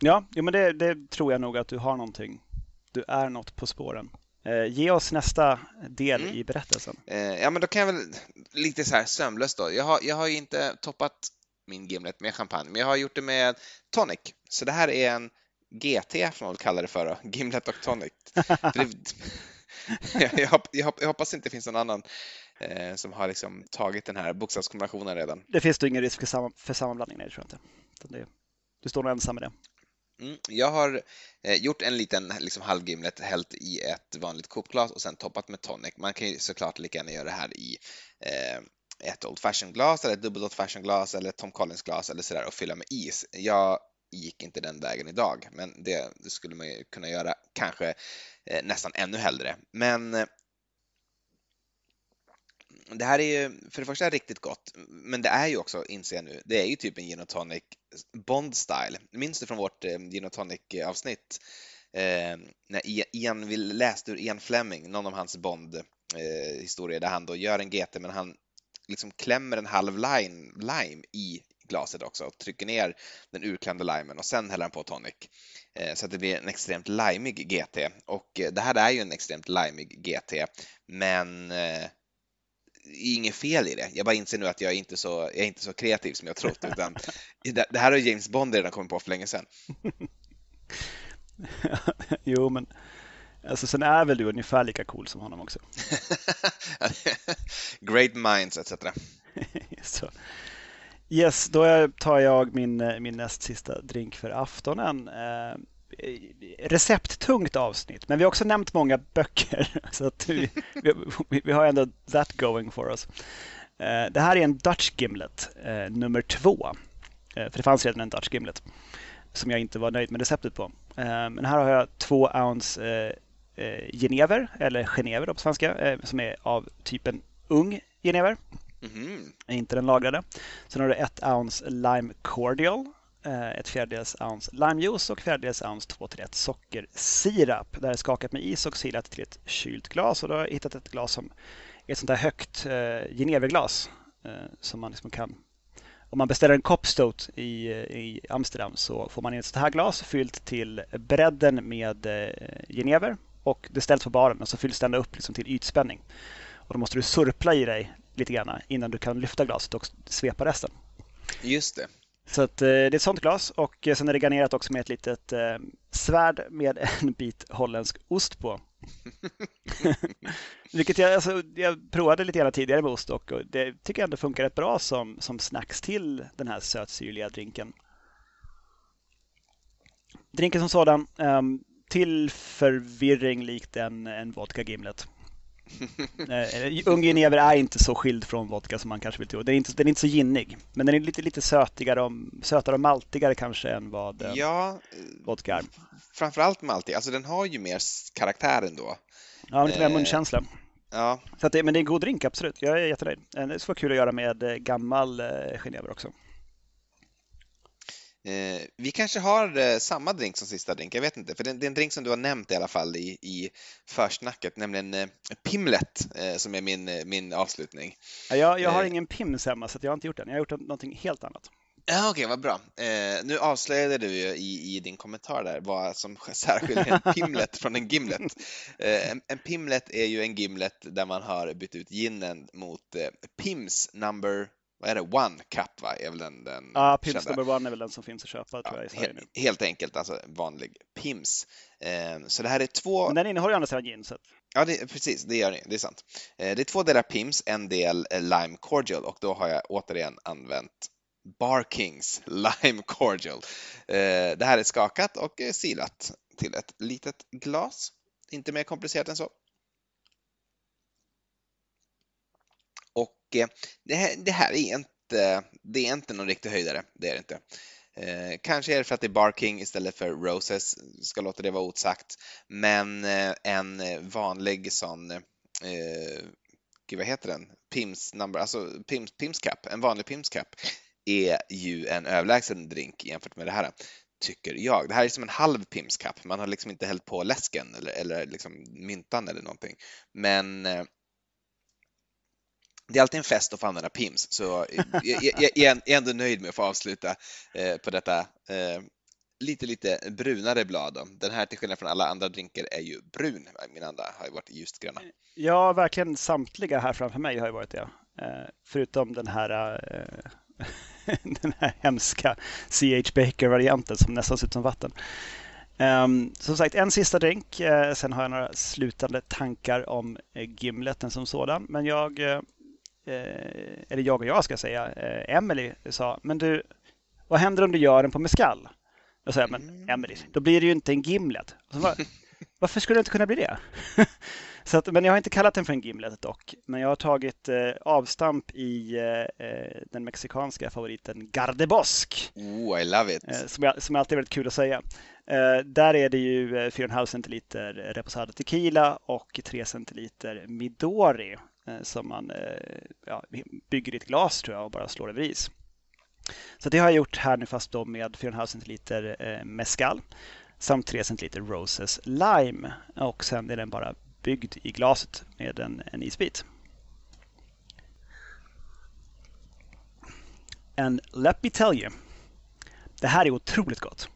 S1: Ja, ja men det, det tror jag nog att du har någonting. Du är något på spåren. Eh, ge oss nästa del mm. i berättelsen.
S2: Eh, ja, men då kan jag väl lite så här sömlöst då. Jag har, jag har ju inte toppat min gimlet med champagne, men jag har gjort det med tonic. Så det här är en GT, får man väl kalla det för, då. Gimlet och Tonic. jag, jag, jag, hoppas inte det finns någon annan eh, som har liksom tagit den här bokstavskombinationen redan.
S1: Det finns det ingen risk för, sam för sammanblandning, nej, tror jag inte. Det, du står nog ensam med det.
S2: Mm, jag har eh, gjort en liten liksom, halvgimlet, hällt i ett vanligt kopglas och sen toppat med tonic. Man kan ju såklart lika gärna göra det här i eh, ett Old Fashion-glas eller ett dubbelt Old Fashion-glas eller ett Tom Collins-glas eller sådär och fylla med is. Jag gick inte den vägen idag, men det, det skulle man ju kunna göra kanske eh, nästan ännu hellre. Men eh, det här är ju för det första riktigt gott, men det är ju också, inser jag nu, det är ju typ en gin och tonic Bond style. Minns du från vårt eh, gin och tonic eh, avsnitt? Eh, när e- Ian, vi läste ur Ian Fleming, någon av hans Bond eh, historier där han då gör en GT men han liksom klämmer en halv lime, lime i glaset också och trycker ner den urklämda limen och sen häller han på tonic. Eh, så att det blir en extremt limig GT och eh, det här är ju en extremt limig GT men eh, inget fel i det. Jag bara inser nu att jag är inte så, jag är inte så kreativ som jag trott utan det här har James Bond redan kommit på för länge sedan.
S1: jo, men alltså, sen är väl du ungefär lika cool som honom också.
S2: Great minds etc.
S1: så. Yes, då tar jag min, eh, min näst sista drink för aftonen. Eh, recepttungt avsnitt, men vi har också nämnt många böcker. Så att vi, vi, vi har ändå that going for us. Eh, det här är en Dutch Gimlet eh, nummer två. För det fanns redan en Dutch Gimlet som jag inte var nöjd med receptet på. Men här har jag två ounce genever, eller genever på svenska, som är av typen ung genever. Mm. Inte den lagrade. Sen har du ett ounce lime cordial, eh, ett fjärdedels ounce limejuice och fjärdedels ounce 2 till 1 sockersirap. Det här är skakat med is och silat till ett kylt glas. Och då har jag hittat ett glas som är ett sånt där högt eh, geneverglas eh, som man liksom kan om man beställer en kopstot i, i Amsterdam så får man in ett sånt här glas fyllt till bredden med eh, genever och det ställs på baren och så fylls det ända upp liksom till ytspänning. Och då måste du surpla i dig lite grann innan du kan lyfta glaset och svepa resten.
S2: Just det.
S1: Så att, eh, det är ett sånt glas och sen är det garnerat också med ett litet eh, svärd med en bit holländsk ost på. Vilket jag, alltså, jag provade lite grann tidigare med ost och det tycker jag ändå funkar rätt bra som, som snacks till den här sötsyrliga drinken. Drinken som sådan, um, till förvirring likt en, en vodka gimlet. Eh, ung genever är inte så skild från vodka som man kanske vill tro. Den är inte, den är inte så ginnig. Men den är lite, lite sötigare och, sötare och maltigare kanske än vad eh, ja, vodka är.
S2: Framförallt maltig. Alltså den har ju mer karaktär ändå.
S1: Ja, lite mer eh, munkänsla. Ja. Så att det, men det är en god drink, absolut. Jag är jättenöjd. Det skulle vara kul att göra med gammal genever också.
S2: Eh, vi kanske har eh, samma drink som sista drink, jag vet inte, för det, det är en drink som du har nämnt i alla fall i, i försnacket, nämligen eh, Pimlet eh, som är min, eh, min avslutning.
S1: Ja, jag, jag har
S2: Eh.
S1: ingen Pims hemma så jag har inte gjort den. Jag har gjort någonting helt annat.
S2: Ja, Okej, vad bra. Eh, nu avslöjade du ju i, i din kommentar där vad som särskiljer en Pimlet från en Gimlet. Eh, en, en Pimlet är ju en Gimlet där man har bytt ut ginen mot eh, Pims number, vad är det, one cup va? Är väl den, den
S1: Ja, Pims
S2: kända.
S1: number one är väl den som finns att köpa tror
S2: Ja,
S1: jag i Sverige
S2: he-
S1: nu.
S2: helt enkelt, alltså vanlig Pims. Eh, så det här är två
S1: Men den innehåller ju andra sidan gin. Så att,
S2: Ja, det, precis, det gör ni. Det är sant. Eh, Det är två delar Pims, en del eh, Lime Cordial och då har jag återigen använt Barkings Lime Cordial. Eh, Det här är skakat och eh, silat till ett litet glas. Inte mer komplicerat än så. Och eh, det här, det här är inte, det är inte någon riktig höjdare, det är det inte. Eh, kanske är det för att det är Barking istället för Roses, ska låta det vara otsagt. Men eh, en vanlig sån, eh, gud vad heter den? Pims number, alltså Pims, Pims Cup, en vanlig Pims Cup är ju en överlägsen drink jämfört med det här, tycker jag. Det här är som en halv Pims Cup, man har liksom inte hällt på läsken eller, eller liksom myntan eller någonting. Men eh, det är alltid en fest att få använda Pims, så jag, jag, jag, jag är ändå nöjd med att få avsluta eh, på detta eh, lite, lite brunare blad. Då. Den här till skillnad från alla andra drinkar är ju brun. Min andra har ju varit ljust gröna.
S1: ja, verkligen samtliga här framför mig har ju varit det. Eh, förutom den här, eh, den här hemska CH Baker-varianten som nästan ser ut som vatten. Um, som sagt, en sista drink. Eh, sen har jag några slutande tankar om eh, gimleten som sådan. Men jag, eh, eller jag och jag ska säga, eh, Emily sa, men du, vad händer om du gör den på mescal? Då sa jag, men Emily, då blir det ju inte en gimlet. "Va- varför skulle det inte kunna bli det? så att, men jag har inte kallat den för en gimlet dock. Men jag har tagit eh, avstamp i eh, eh, den mexikanska favoriten Gardebosk.
S2: Oh, I love it!
S1: Eh, som, jag, som alltid är väldigt kul att säga. Eh, där är det ju eh, 4,5 centiliter Reposado Tequila och 3 centiliter Midori eh, som man eh, ja, bygger i ett glas tror jag och bara slår över is. Så det har jag gjort här nu fast då med 4,5 centiliter eh, Mescal samt 3 centiliter Roses Lime och sen är den bara byggd i glaset med en, en isbit. And let me tell you, det här är otroligt gott.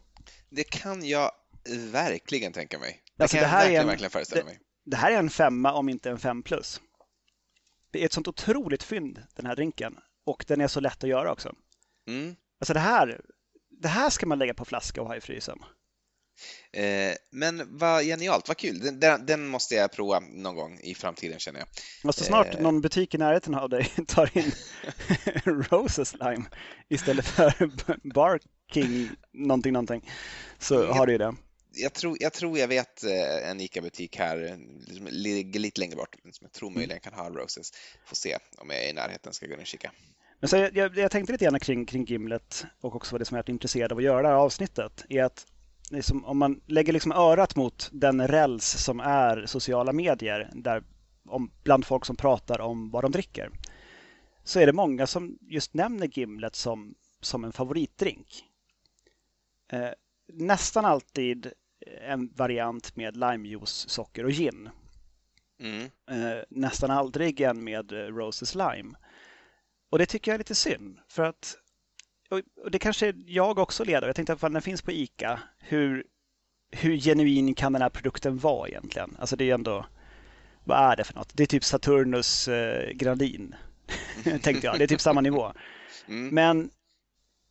S2: Det kan jag verkligen tänka mig. Det
S1: Alltså,
S2: kan
S1: det
S2: jag
S1: här är
S2: verkligen,
S1: en-
S2: verkligen föreställa
S1: det-
S2: mig.
S1: Det här är en femma om inte en fem plus. Det är ett sånt otroligt fynd den här drinken och den är så lätt att göra också.
S2: Mm.
S1: Alltså det här, det här ska man lägga på flaska och ha i frysen.
S2: Eh, men vad genialt, vad kul. Den, den, måste jag prova någon gång i framtiden känner jag.
S1: Måste snart
S2: Eh.
S1: någon butik i närheten av dig tar in Roses Lime istället för Barking någonting någonting. Så
S2: Mm.
S1: har du ju det.
S2: Jag tror, jag tror jag vet eh, en ICA-butik här, som ligger lite längre bort, som jag tror möjligen kan ha Roses. Får se om jag är i närheten, ska gå in och kika.
S1: Men så jag, jag, jag tänkte lite grann kring, kring Gimlet och också vad det som jag är intresserad av att göra det här avsnittet är att det är som, om man lägger liksom örat mot den räls som är sociala medier där om, bland folk som pratar om vad de dricker så är det många som just nämner Gimlet som, som en favoritdrink. Eh, nästan alltid en variant med limejuice, socker och gin.
S2: Mm.
S1: Eh, nästan aldrig en med eh, Roses Lime. Och det tycker jag är lite synd. För att, och det kanske jag också leder. Jag tänkte att den finns på ICA. Hur, hur genuin kan den här produkten vara egentligen? Alltså det är ändå, vad är det för något? Det är typ Saturnus eh, Granlin, tänkte jag. Det är typ samma nivå.
S2: Mm.
S1: Men,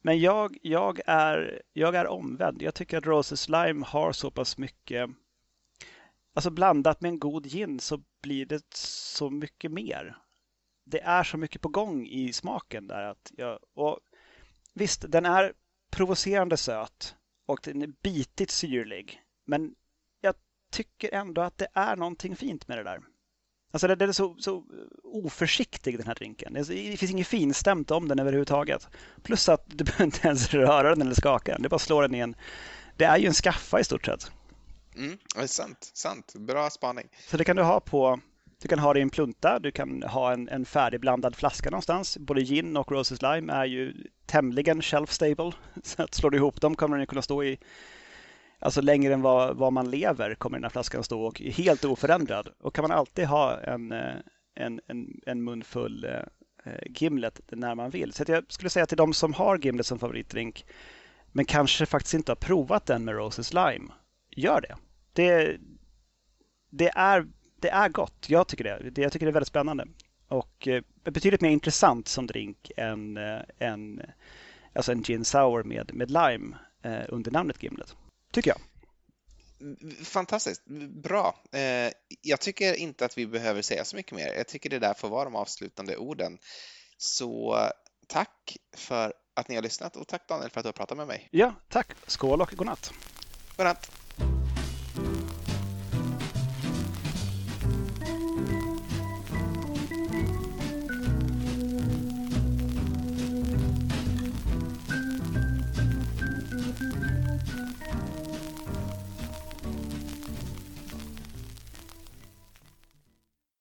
S1: men jag, jag, är, jag är omvänd. Jag tycker att Roses Lime har så pass mycket Alltså blandat med en god gin så blir det så mycket mer. Det är så mycket på gång i smaken där. Att jag, och visst, den är provocerande söt och den är bitigt syrlig. Men jag tycker ändå att det är någonting fint med det där. Alltså den är så, så oförsiktig den här drinken. Det finns inget finstämt om den överhuvudtaget. Plus att du behöver inte ens röra den eller skaka den. Det bara slår den i en... Det är ju en skaffa i stort sett.
S2: Mm. Det är sant, sant. Bra spaning.
S1: Så det kan du ha på Du kan ha det i en plunta, du kan ha en, en färdigblandad flaska någonstans. Både gin och Roses Lime är ju tämligen shelf stable. Så att slår du ihop dem kommer den kunna stå i Alltså längre än vad, vad man lever kommer den här flaskan stå och helt oförändrad. Och kan man alltid ha en, eh, en, en, en munfull eh, eh, Gimlet när man vill. Så jag skulle säga till de som har Gimlet som favoritdrink men kanske faktiskt inte har provat den med Roses Lime. Gör det. Det, det, är, det är gott. Jag tycker det. Jag tycker det är väldigt spännande. Och eh, betydligt mer intressant som drink än en, alltså en gin sour med, med lime under namnet Gimlet tycker jag.
S2: Fantastiskt, bra. Eh, jag tycker inte att vi behöver säga så mycket mer. Jag tycker det där får vara de avslutande orden. Så tack för att ni har lyssnat och tack Daniel för att du har pratat med mig.
S1: Ja, tack. Skål och godnatt.
S2: Godnatt.